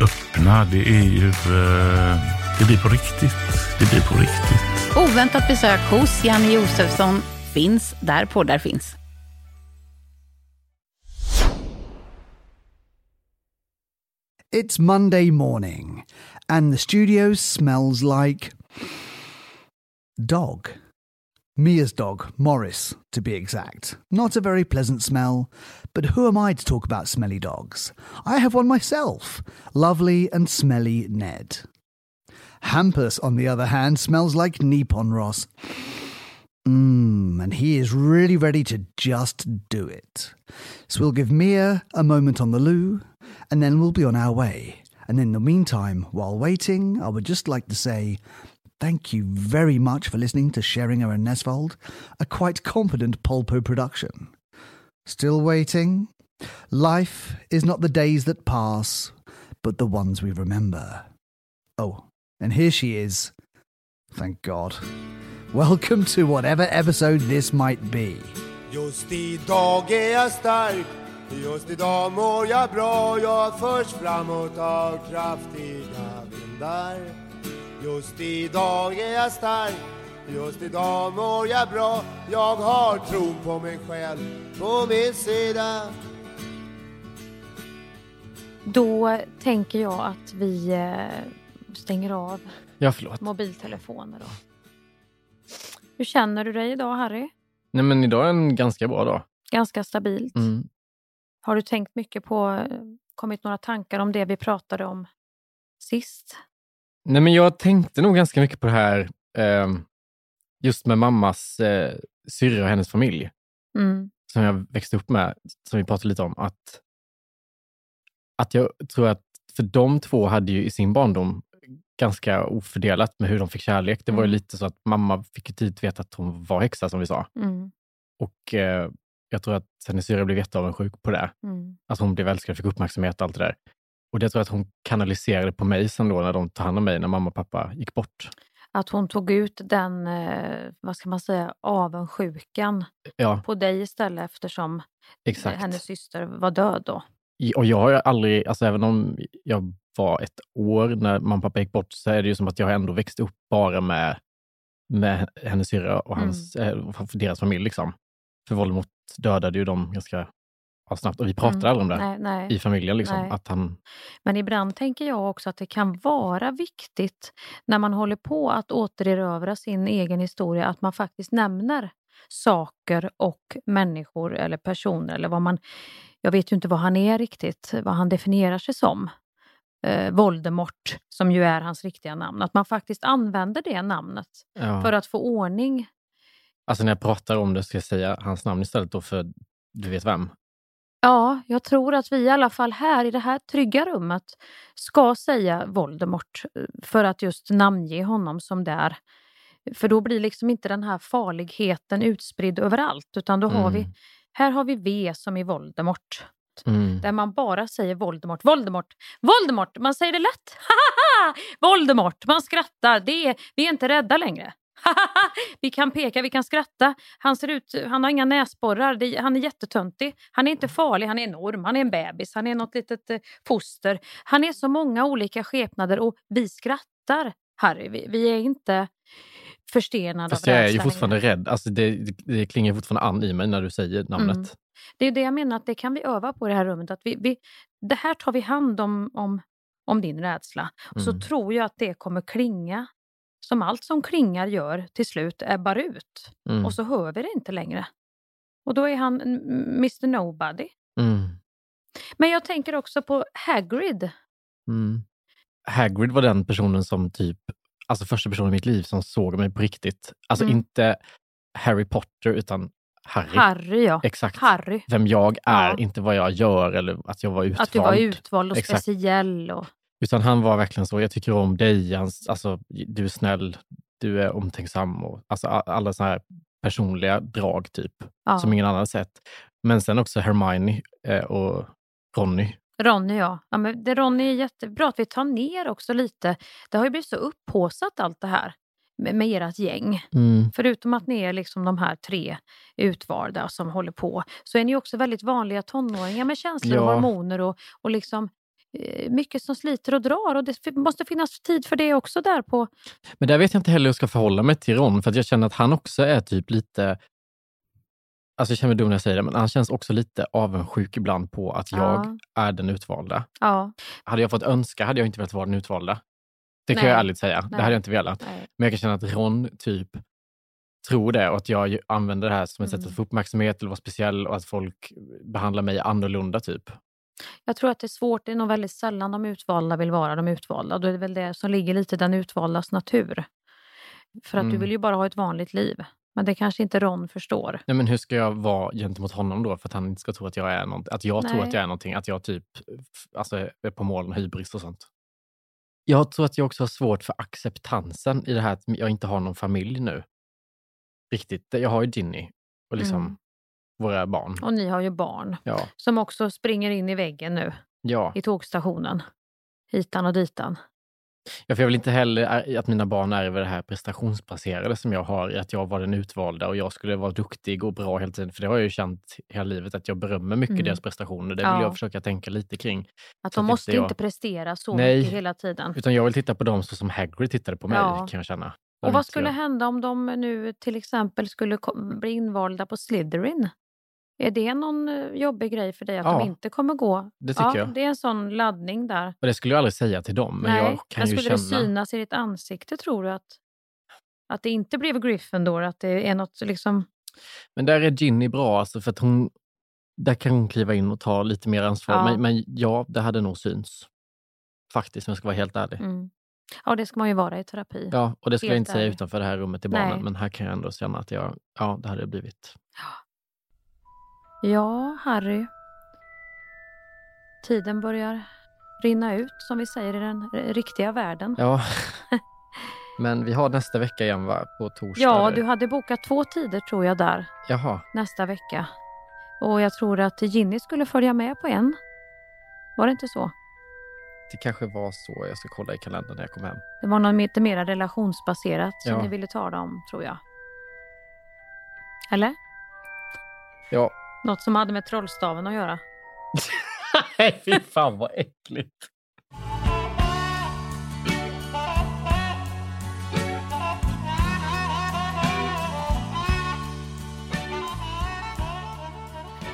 öppna. Det är ju... eh, det blir på riktigt. Det blir på riktigt. Oväntat besök hos Janne Josefsson finns där poddar finns. It's Monday morning, and the studio smells like. dog. Mia's dog, Morris, to be exact. Not a very pleasant smell, but who am I to talk about smelly dogs? I have one myself, lovely and smelly Ned. Hampus, on the other hand, smells like Nippon Ross. Mmm, and he is really ready to just do it. So we'll give Mia a moment on the loo, and then we'll be on our way. And in the meantime, while waiting, I would just like to say thank you very much for listening to Sheringer and Nesvold, a quite competent Polpo production. Still waiting? Life is not the days that pass, but the ones we remember. Oh, and here she is. Thank God. Welcome to whatever episode this might be. Just idag är jag stark Just idag mår jag bra Jag förs framåt av kraftiga vindar Just idag är jag stark Just idag mår jag bra Jag har tron på mig själv på min sida Då tänker jag att vi eh, stänger av Ja, förlåt. mobiltelefoner. Då. Hur känner du dig idag Harry? Nej, men idag är en ganska bra dag. Ganska stabilt. Mm. Har du tänkt mycket på, eh, kommit några tankar om det vi pratade om sist? Nej, men jag tänkte nog ganska mycket på det här eh, just med mammas eh, syrra och hennes familj Mm. som jag växte upp med, som vi pratade lite om. Att, att jag tror att för de två hade ju i sin barndom ganska ofördelat med hur de fick kärlek. Det var ju Mm. lite så att mamma fick ju tidigt veta att hon var häxa, som vi sa. Mm. Och eh, jag tror att hennes syrra blev jätteavundsjuk på det. Mm. Att hon blev älskad, fick uppmärksamhet och allt det där. Och det tror jag att hon kanaliserade på mig sen då när de tog hand om mig när mamma och pappa gick bort. Att hon tog ut den, eh, vad ska man säga, avundsjukan Ja, på dig istället eftersom exakt. hennes syster var död då. Och jag har ju aldrig, alltså även om jag var ett år när mamma och pappa gick bort, så är det ju som att jag ändå växt upp bara med, med hennes syrra och hans, eh, och deras familj. Liksom. För Voldemort dödade ju dem ganska snabbt och vi pratade aldrig om det Nej, nej. i familjen. Liksom, Nej. att han, Men ibland tänker jag också att det kan vara viktigt när man håller på att återerövra sin egen historia att man faktiskt nämner saker och människor eller personer eller vad man... Jag vet ju inte vad han är riktigt, vad han definierar sig som. Eh, Voldemort, som ju är hans riktiga namn. Att man faktiskt använder det namnet ja. för att få ordning. Alltså när jag pratar om det ska jag säga hans namn istället då för du vet vem. Ja, jag tror att vi i alla fall här i det här trygga rummet ska säga Voldemort eh, för att just namnge honom som det är. För då blir liksom inte den här farligheten utspridd överallt utan då har vi, Mm. här har vi V som i Voldemort. Mm. Där man bara säger Voldemort, Voldemort, Voldemort. Man säger det lätt. Voldemort. Man skrattar. Det är, vi är inte rädda längre. vi kan peka, vi kan skratta. Han ser ut, han har inga näsborrar. Han är jättetöntig. Han är inte farlig, han är enorm. Han är en bebis, han är något litet eh, foster. Han är så många olika skepnader och vi skrattar, Harry. Vi, vi är inte förstenade Fast av jag är ju fortfarande rädd. Alltså det, det, det klingar fortfarande an i mig när du säger namnet. Mm. Det är det jag menar, att det kan vi öva på i det här rummet. Att vi, vi, det här tar vi hand om, om, om din rädsla. Så Mm. tror jag att det kommer klinga, som allt som klingar gör, till slut ebbar ut. Mm. Och så hör vi det inte längre. Och då är han Mr Nobody. Mm. Men jag tänker också på Hagrid. Mm. Hagrid var den personen som typ, alltså första personen i mitt liv som såg mig på riktigt. Alltså Mm. inte Harry Potter utan Harry. Harry, ja. Exakt. Harry. Vem jag är, Ja. inte vad jag gör eller att jag var utvald. Att du var utvald och Exakt. speciell. Och, Utan han var verkligen så, jag tycker om dig, alltså, du är snäll, du är omtänksam och alltså, alla sådana här personliga drag typ, Ja. som ingen annan sett. Men sen också Hermione eh, och Ronny. Ronny, ja. ja men det, Ronny är jättebra att vi tar ner också lite. Det har ju blivit så upphaussat allt det här med, med ert gäng. Mm. Förutom att ni är liksom de här tre utvalda som håller på, så är ni också väldigt vanliga tonåringar med känslor och Ja. hormoner och, och liksom mycket som sliter och drar. Och det måste finnas tid för det också där på... Men där vet jag inte heller hur jag ska förhålla mig till Ron, för att jag känner att han också är typ lite... Alltså jag känner mig dum när jag säger det, men han känns också lite avundsjuk ibland på att jag är den utvalda. Ja, Hade jag fått önska hade jag inte velat vara den utvalda. Det kan Nej. jag ärligt säga. Nej. Det hade jag inte velat. nej. Men jag kan känna att Ron typ tror det och att jag använder det här som ett sätt Mm. att få uppmärksamhet eller vara speciell och att folk behandlar mig annorlunda typ. Jag tror att det är svårt, det är nog väldigt sällan de utvalda vill vara de utvalda. Då är det väl det som ligger lite i den utvaldas natur. För att du Mm. vill ju bara ha ett vanligt liv. Men det kanske inte Ron förstår. Nej, men hur ska jag vara gentemot honom då för att han inte ska tro att jag är något, att jag tror Nej. att jag är någonting, att jag typ alltså, är på med hybris och sånt. Jag tror att jag också har svårt för acceptansen i det här att jag inte har någon familj nu. Riktigt. Jag har ju Ginny och liksom Mm. Våra barn. Och ni har ju barn Ja, som också springer in i väggen nu ja. i tågstationen. Hitan och ditan. Ja, för jag vill inte heller att mina barn ärver det här prestationsbaserade som jag har att jag var den utvalda och jag skulle vara duktig och bra hela tiden. För det har jag ju känt hela livet, att jag berömmer mycket Mm. deras prestationer. Det vill Ja. jag försöka tänka lite kring. Att de måste inte jag- inte prestera så Nej. mycket hela tiden. Utan jag vill titta på dem så som Hagrid tittade på mig, Ja. kan jag känna. Och vad skulle jag- hända om de nu till exempel skulle bli invalda på Slytherin? Är det någon eh, jobbig grej för dig att Ja. de inte kommer gå? Det tycker ja, jag. Det är en sån laddning där. Och det skulle jag aldrig säga till dem, men Nej, jag kan men ju skulle känna... det synas i ditt ansikte tror du att, att det inte blev Gryffindor? Att det är något liksom... Men där är Ginny bra, alltså, för att hon... Där kan hon kliva in och ta lite mer ansvar. Ja. Men, men ja, det hade nog syns. Faktiskt, om jag ska vara helt ärlig. Mm. Ja, det ska man ju vara i terapi. Ja, och det skulle jag inte säga ärlig. utanför det här rummet till barnen, Nej. men här kan jag ändå känna att jag, ja, det hade blivit. Ja, Harry. Tiden börjar rinna ut, som vi säger i den riktiga världen. Ja. men vi har nästa vecka igen, va? På torsdag? Ja, du hade bokat två tider tror jag där Jaha. nästa vecka. Och jag tror att Ginny skulle följa med på en. Var det inte så? Det kanske var så. Jag ska kolla i kalendern när jag kommer hem. Det var något lite mer relationsbaserat som Ja. ni ville tala om, tror jag. Eller? Ja. Något som hade med trollstaven att göra. Nej, fy fan vad äckligt.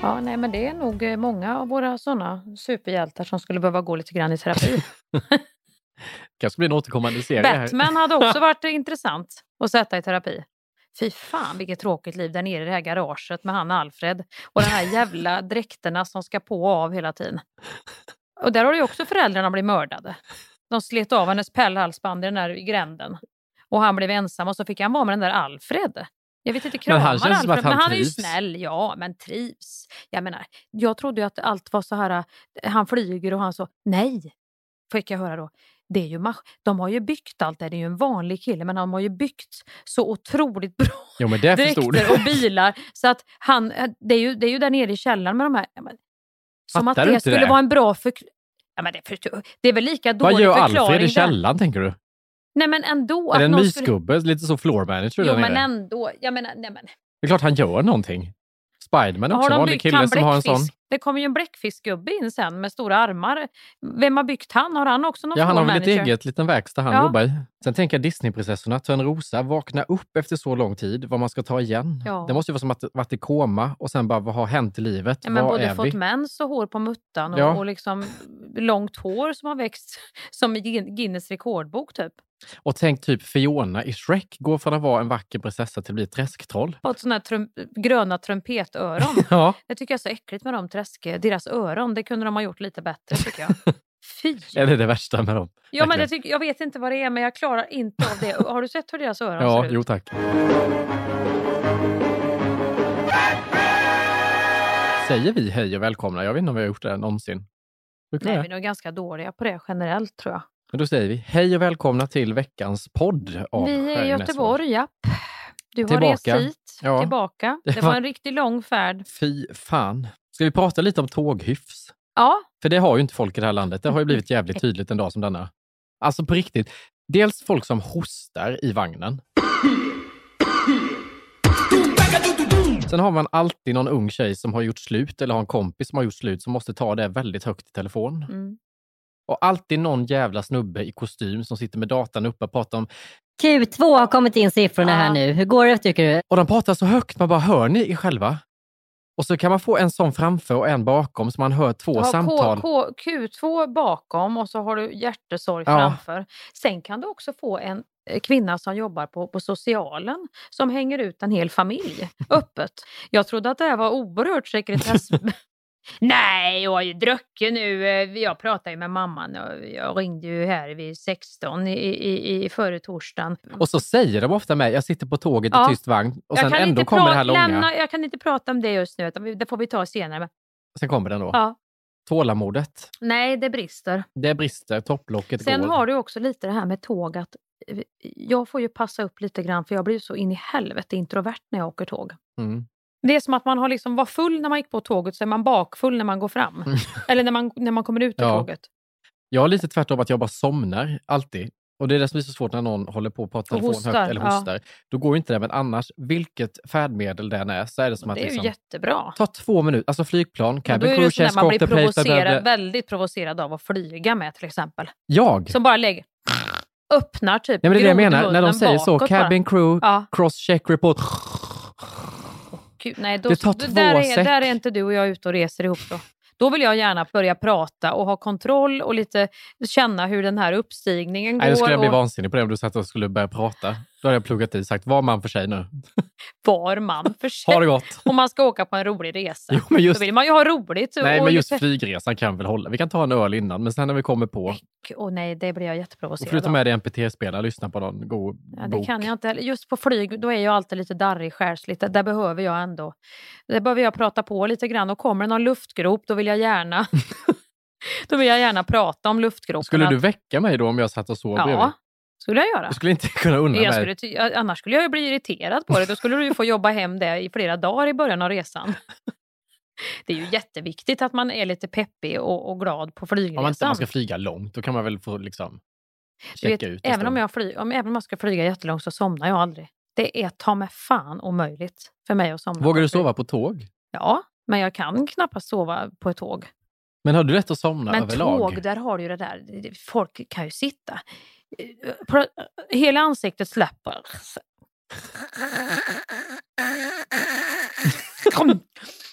Ja, nej, men det är nog eh, många av våra sådana superhjältar som skulle behöva gå lite grann i terapi. kanske blir en återkommande serie här. Batman hade också varit intressant att sätta i terapi. Fy fan vilket tråkigt liv där nere i det här garaget med han Alfred och de här jävla dräkterna som ska på och av hela tiden. Och där har ju också föräldrarna blivit mördade. De slet av hennes pärlhalsband i den där gränden. Och han blev ensam och så fick han vara med den där Alfred. Jag vet inte, Men han kramar känns som Alfred, han men han är ju trivs. snäll. Ja, men trivs. Jag menar, jag trodde ju att allt var så här, eh, han flyger och han så, nej, fick jag höra då. Det är ju de har ju byggt allt det, det är ju en vanlig kille, men han har ju byggt så otroligt bra Jo, men det dräkter och bilar. Så att han, eh, det är, ju, det är ju där nere i källaren med de här. Ja, men Som Fattar att det skulle det? vara en bra förklaring. Ja, men det, för, det är väl lika dålig Vad gör förklaring Alfred i där. källaren tänker du? Nej men ändå. är det en någon skulle- mysgubbe? Lite så floor manager Jo där men ändå. Jag menar, nej, men. Det är klart han gör någonting. Spiderman är också en vanlig kille som har en sån. Det kommer ju en bläckfiskgubbe in sen med stora armar. Vem har byggt han? Har han också någon Ja, han har väl ett eget liten verkstad han Ja. jobbar i. Sen tänker jag Disneyprinsessorna, Törnrosa, vakna upp efter så lång tid, vad man ska ta igen. Ja. Det måste ju vara som att varit i koma och sen bara, vad har hänt i livet? Ja, men Var både fått vi? mens och hår på muttan och, Ja. och liksom långt hår som har växt som i Guinness rekordbok typ. Och tänk typ Fiona i Shrek, går från att vara en vacker prinsessa till att bli ett träsktroll. Fått såna här trum- gröna trumpetöron. Ja. Det tycker jag är så äckligt med de träsk, deras öron. Det kunde de ha gjort lite bättre tycker jag. Fy! Är det det värsta med dem? Ja, men Verkligen. tycker, jag vet inte vad det är men jag klarar inte av det. Har du sett hur deras öron Ja, ser ut? jo tack. Säger vi hej och välkomna? Jag vet inte om vi har gjort det någonsin. Nej, vi är nog ganska dåliga på det generellt tror jag. Då säger vi hej och välkomna till veckans podd av Vi är i. Göteborg, japp. Du har Tillbaka. rest hit, Ja. tillbaka. Det var en riktigt lång färd. Fy fan. Ska vi prata lite om tåghyfs? Ja, För det har ju inte folk i det här landet. Det har ju blivit jävligt tydligt en dag som denna. Alltså på riktigt. Dels folk som hostar i vagnen. Sen har man alltid någon ung tjej som har gjort slut eller har en kompis som har gjort slut som måste ta det väldigt högt i telefon. Mm. Och alltid någon jävla snubbe i kostym som sitter med datan uppe och pratar om... Q2 har kommit in siffrorna här nu. Hur går det tycker du? Och de pratar så högt, man bara hör ni själva? Och så kan man få en sån framför och en bakom så man hör två Du har samtal. K, K, Q2 bakom och så har du hjärtesorg Ja. framför. Sen kan du också få en eh, kvinna som jobbar på, på socialen som hänger ut en hel familj öppet. Jag trodde att det här var oerhört sekretess... Nej, jag har ju druckit nu. Eh, Jag pratade ju med mamman och jag ringde ju här vid 16 i, i, i förra torsdagen. Och så säger de ofta med, jag sitter på tåget Ja. i tyst vagn och sen kan ändå inte kommer det här långa. Lämna, jag kan inte prata om det just nu, utan det får vi ta senare. Men, Sen kommer den då. ja. Tålamodet, Nej, det brister. det brister, topplocket Sen går. har du också lite det här med tåg att eh, jag får ju passa upp lite grann för jag blir så in i helvete introvert när jag åker tåg. Mm. Det är som att man har liksom var full när man gick på tåget så är man bakfull när man går fram. Eller när man, när man kommer ut ur Ja. tåget. Jag har lite tvärtom att jag bara somnar alltid. Och det är det som blir så svårt när någon håller på att prata telefon hostar, högt eller ja. hostar. Då går ju inte det, men annars, vilket färdmedel det än är, så är det som att Det är ju liksom, jättebra. ta två minuter, alltså flygplan, cabin är det crew, chest, man blir provocerad, väldigt provocerad av att flyga med till exempel. Jag? Som bara lägger, öppnar typ Nej, men det är det jag menar, när de säger så, cabin crew, Ja. cross check report. Gud, nej, då, Det tar två där, är, där är inte du och jag ute och reser ihop då. Då vill jag gärna börja prata och ha kontroll och lite känna hur den här uppstigningen Nej, går. då skulle jag bli och vansinnig på det om du satt och skulle börja prata. Då hade jag pluggat i sagt, var man för sig nu. Var man för sig. Ha det gott. Om man ska åka på en rolig resa. Jo, men just- Då vill man ju ha roligt. Nej, men just lite... flygresan kan väl hålla. Vi kan ta en öl innan, men sen när vi kommer på, Åh nej, det blir jag jätteprovocerad får du ta av. med dig MP3-spelare och lyssna på någon god Ja, det bok. kan jag inte. Just på flyg, då är jag alltid lite darrig själsligt. Där behöver jag ändå... Där behöver jag prata på lite grann. Och kommer det någon luftgrop, då vill jag gärna... då vill jag gärna prata om luftgropen. Skulle du väcka mig då om jag satt och sov bredvid? Skulle jag göra. Du skulle inte kunna unna Jag mig. skulle, annars skulle jag bli irriterad på det. Då skulle du ju få jobba hem det i flera dagar i början av resan. Det är ju jätteviktigt att man är lite peppig och, och glad på Om man, inte, flygresan. man ska flyga långt, då kan man väl få liksom checka vet, ut. en även, om jag fly, om, även om jag ska flyga jättelångt så somnar jag aldrig. Det är ta mig fan omöjligt för mig att somna. Vågar du sova på tåg? Ja, men jag kan knappast sova på ett tåg. Men har du rätt att somna men överlag? tåg, där har du ju det där. Folk kan ju sitta. Hela ansiktet släpper.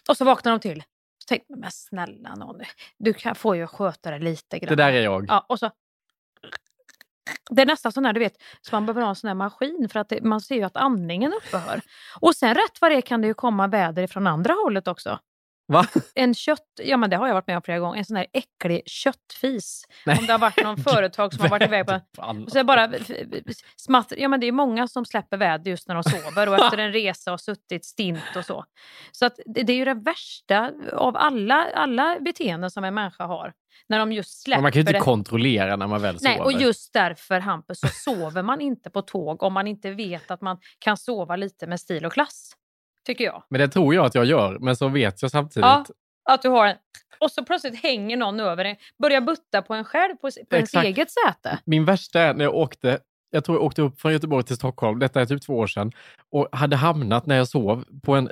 Och så vaknar de till. Så tänkte jag, men snälla nån, du kan, får ju sköta det lite grann. Det där är jag. Ja, och så... Det är nästan sån här, du vet, så man behöver ha en sån här maskin för att det, man ser ju att andningen upphör. Och sen rätt vad det är kan det ju komma väder från andra hållet också. Va? En kött, ja men det har jag varit med om flera gånger, en sån här äcklig köttfis. Nej. Om det har varit någon företag som har varit iväg på Fan. så bara smatt, ja men det är många som släpper väder just när de sover och efter en resa och suttit stint och så. Så att det, det är ju det värsta av alla, alla beteenden som en människa har. När de just släpper Men man kan ju inte det. kontrollera när man väl Nej, sover. och just därför Hampus så sover man inte på tåg om man inte vet att man kan sova lite med stil och klass. Tycker jag. Men det tror jag att jag gör, men så vet jag samtidigt Ja. Att du har en... Och så plötsligt hänger någon över en, börjar butta på en själv på, på ens eget säte. Min värsta är när jag åkte, jag tror jag åkte upp från Göteborg till Stockholm, detta är typ två år sedan, och hade hamnat när jag sov på en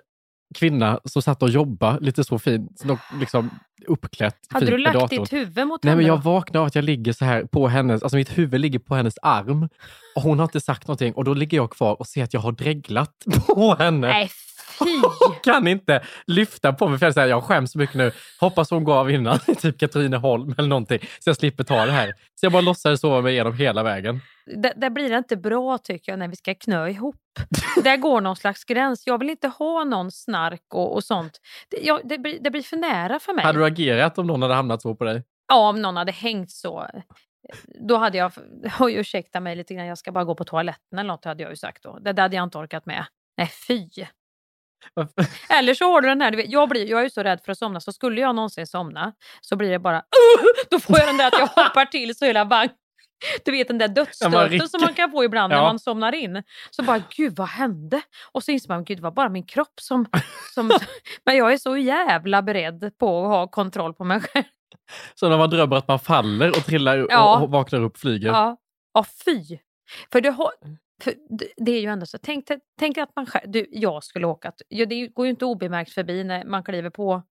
kvinna som satt och jobbade lite så fint, liksom uppklätt. Hade fint du lagt ditt huvud mot Nej, henne men jag vaknar av att jag ligger så här på hennes, alltså mitt huvud ligger på hennes arm och hon har inte sagt någonting och då ligger jag kvar och ser att jag har dreglat på henne. Nej, fy! kan inte lyfta på mig för jag, säger, jag skäms så mycket nu. Hoppas hon går av innan, typ Katrineholm eller någonting, så jag slipper ta det här. Så jag bara låtsades sova mig igenom hela vägen. Där, där blir det inte bra tycker jag när vi ska knö ihop. där går någon slags gräns. Jag vill inte ha någon snark och, och sånt. Det, jag, det, blir, det blir för nära för mig. Hade du agerat om någon hade hamnat så på dig? Ja, om någon hade hängt så. Då hade jag, oj ursäkta mig lite grann, jag ska bara gå på toaletten eller något hade jag ju sagt då. Det där hade jag inte orkat med. Nej fy! Eller så har du den här, du vet, jag, blir, jag är ju så rädd för att somna så skulle jag någonsin somna så blir det bara då får jag den där att jag hoppar till så hela vagn. Du vet den där dödsstöten som man kan få ibland när Ja. man somnar in. Så bara, gud vad hände? Och så inser man, gud det var bara min kropp som... som men jag är så jävla beredd på att ha kontroll på mig själv. Så när man drömmer att man faller och trillar och- Ja. och vaknar upp flyger. Ja, ja fy. För, du har, för det- är ju ändå så, tänk, tänk att man själv, du, jag skulle åka, ja, det går ju inte obemärkt förbi när man kliver på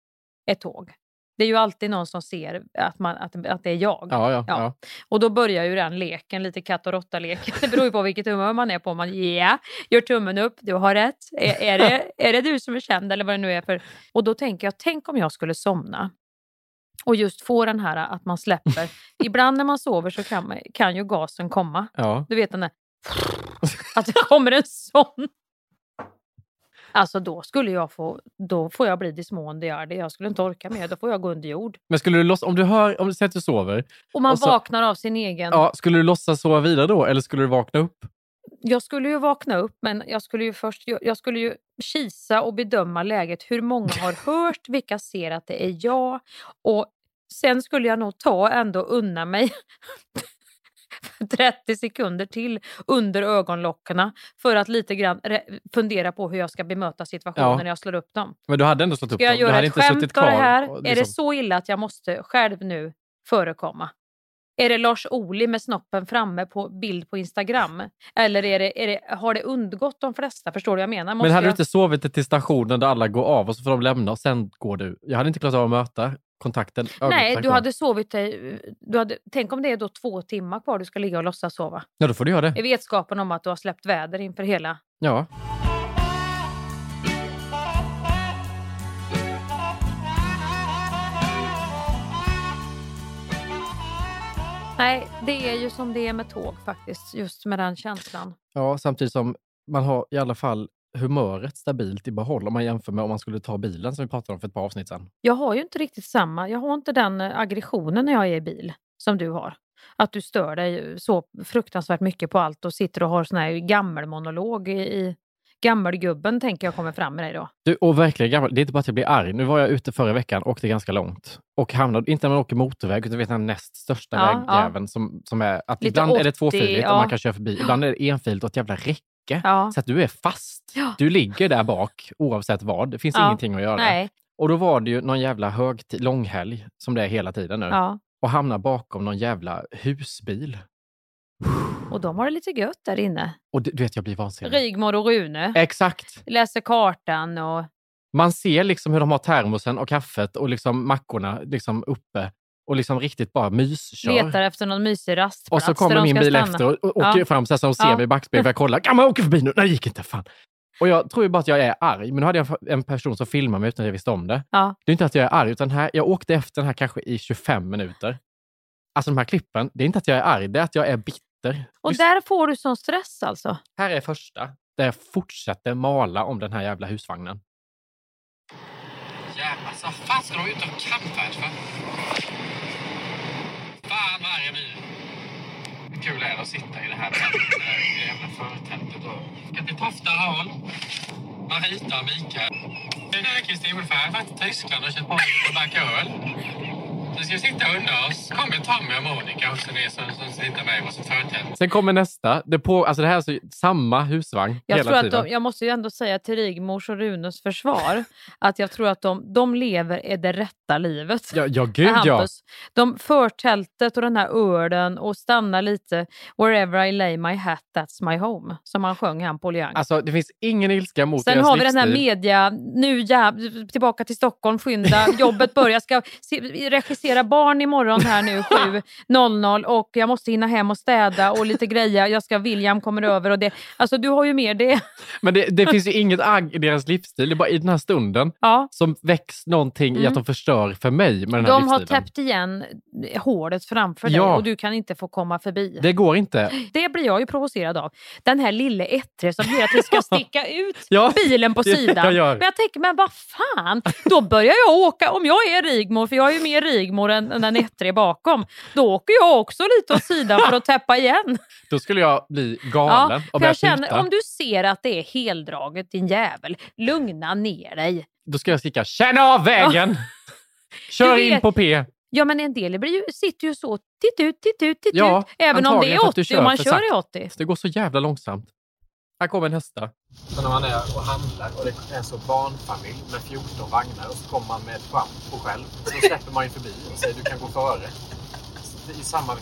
ett tåg. Det är ju alltid någon som ser att, man, att, att det är jag. Ja, ja, ja. Och då börjar ju den leken, lite katt och råtta-leken. Det beror ju på vilket humör man är på. Man ja, gör tummen upp, du har rätt. Är, är, det, är det du som är känd eller vad det nu är för... Och då tänker jag, tänk om jag skulle somna och just få den här att man släpper. Ibland när man sover så kan, man, kan ju gasen komma. Ja. Du vet den där... Att det kommer en sån. Alltså då skulle jag få, då får jag bli Dismon Diardi. Jag skulle inte orka mer. Då får jag gå under jord. Men skulle du låtsas, om du hör, om du säger att du sover, Och man Och så- vaknar av sin egen... ja, skulle du låtsas sova vidare då eller skulle du vakna upp? Jag skulle ju vakna upp, men jag skulle ju först jag skulle ju kisa och bedöma läget. Hur många har hört? Vilka ser att det är jag? Och sen skulle jag nog ta ändå unna mig 30 sekunder till under ögonlockarna för att lite grann fundera på hur jag ska bemöta situationen Ja. när jag slår upp dem. Men du hade ändå slått upp Ska jag dem? Du hade göra ett inte skämt suttit av det kvar här? och Är det liksom- så illa att jag måste själv nu förekomma? Är det Lars Ohly med snoppen framme på bild på Instagram? Eller är det, är det, har det undgått de flesta? Förstår du vad jag menar? Måste Men hade jag... du inte sovit till stationen där alla går av och så får de lämna och sen går du? Jag hade inte klarat av att möta kontakten. Nej, du hade sovit dig... Du hade, tänk om det är då två timmar kvar du ska ligga och låtsas sova. Ja, då får du göra det. I vetskapen om att du har släppt väder inför hela... Ja. Nej, det är ju som det är med tåg faktiskt. Just med den känslan. ja, samtidigt som man har i alla fall humöret stabilt i behåll om man jämför med om man skulle ta bilen som vi pratade om för ett par avsnitt sedan. Jag har ju inte riktigt samma... Jag har inte den eh, aggressionen när jag är i bil som du har. Att du stör dig så fruktansvärt mycket på allt och sitter och har sån här gammelmonolog i, i gammelgubben tänker jag kommer fram med dig då. Du, och verkligen gammal, det är inte bara att jag blir arg. Nu var jag ute förra veckan, åkte ganska långt och hamnade, inte när man åker motorväg, utan vet den näst största Ja, vägjäveln som, som är att Lite ibland är det 80, tvåfiligt ja. och man kan köra förbi, ibland är det enfiligt och ett jävla räcke. Ja. Så att du är fast. Ja. Du ligger där bak oavsett vad. Det finns Ja. ingenting att göra. Nej. Och då var det ju någon jävla högtid, långhelg, som det är hela tiden nu. Ja. Och hamnar bakom någon jävla husbil. Och de har det lite gött där inne. Och du, vet, jag blir vansinnig. Rigmor och Rune Exakt. läser kartan och... Man ser liksom hur de har termosen och kaffet och liksom mackorna liksom uppe och liksom riktigt bara myskör. letar efter någon mysig rastplats Och så kommer min bil stanna. efter och, och åker Ja. fram så här, så de ser Ja. mig i backspegeln jag kollar. Kan man åka förbi nu? Nej, det gick inte. Fan. Och jag tror ju bara att jag är arg. Men nu hade jag en person som filmade mig utan att jag visste om det. Ja. Det är inte att jag är arg, utan här, jag åkte efter den här kanske i 25 minuter. Alltså de här klippen, det är inte att jag är arg, det är att jag är bitter. Och Just där får du sån stress alltså? här är första, där jag fortsätter mala om den här jävla husvagnen. Jävlar, alltså, fan ska de ut och campfärs för? Fan vad arg jag blir. Hur kul är det att sitta i det här tältet, det jävla förtältet och ska till Toftarån. Marita och Mikael. Den här Kristin Olsson har varit i Tyskland och köpt på en öl. Så ska sitta under oss. kommer Tommy och Monica och så ni som, som sitter med i varsitt förtält. Sen kommer nästa. Det, på, alltså det här är så, samma husvagn Jag, hela tror att tiden. de, jag måste ju ändå säga till Rigmors och Runes försvar att jag tror att de, de lever i det rätta livet. Ja, ja gud ja. De förtältet och den här ölen och stanna lite wherever I lay my hat that's my home som han sjöng han Paul Young. Alltså det finns ingen ilska mot Sen deras har vi den här livsstil. media, nu jäv, tillbaka till Stockholm, skynda, jobbet börjar, ska se, regissera barn imorgon här nu 7.00 och jag måste hinna hem och städa och lite grejer, jag ska, William kommer över och det, alltså du har ju mer det. Men det, det finns ju inget agg i deras livsstil. Det är bara i den här stunden Ja. som väcks någonting i Mm. att de förstör för mig med den här De har livsstilen. täppt igen hålet framför dig Ja. och du kan inte få komma förbi. Det går inte. Det blir jag ju provocerad av. Den här lille ettre som hela tiden ska sticka ut Ja, bilen på sidan. jag. Men jag tänker, men vad fan, då börjar jag åka, om jag är Rigmor, för jag är ju mer Rigmor än, än den ettre bakom, då åker jag också lite åt sidan för att täppa igen. Då skulle jag bli galen och för börja jag känner, om du ser att det är heldraget din jävel, lugna ner dig. Då ska jag skrika “Känn av vägen! Kör Du in på P!” Ja men en del blir ju, sitter ju så, titt ut, titt ut, titt Ja, ut. Även om det är för att du 80 och man kör i sakta. 80. Så Det går så jävla långsamt. Här kommer nästa. Så när man är och handlar och det är så barnfamilj med 14 vagnar och så kommer man med ett schampo själv. Då släpper man ju förbi och säger du kan gå före. Det är samma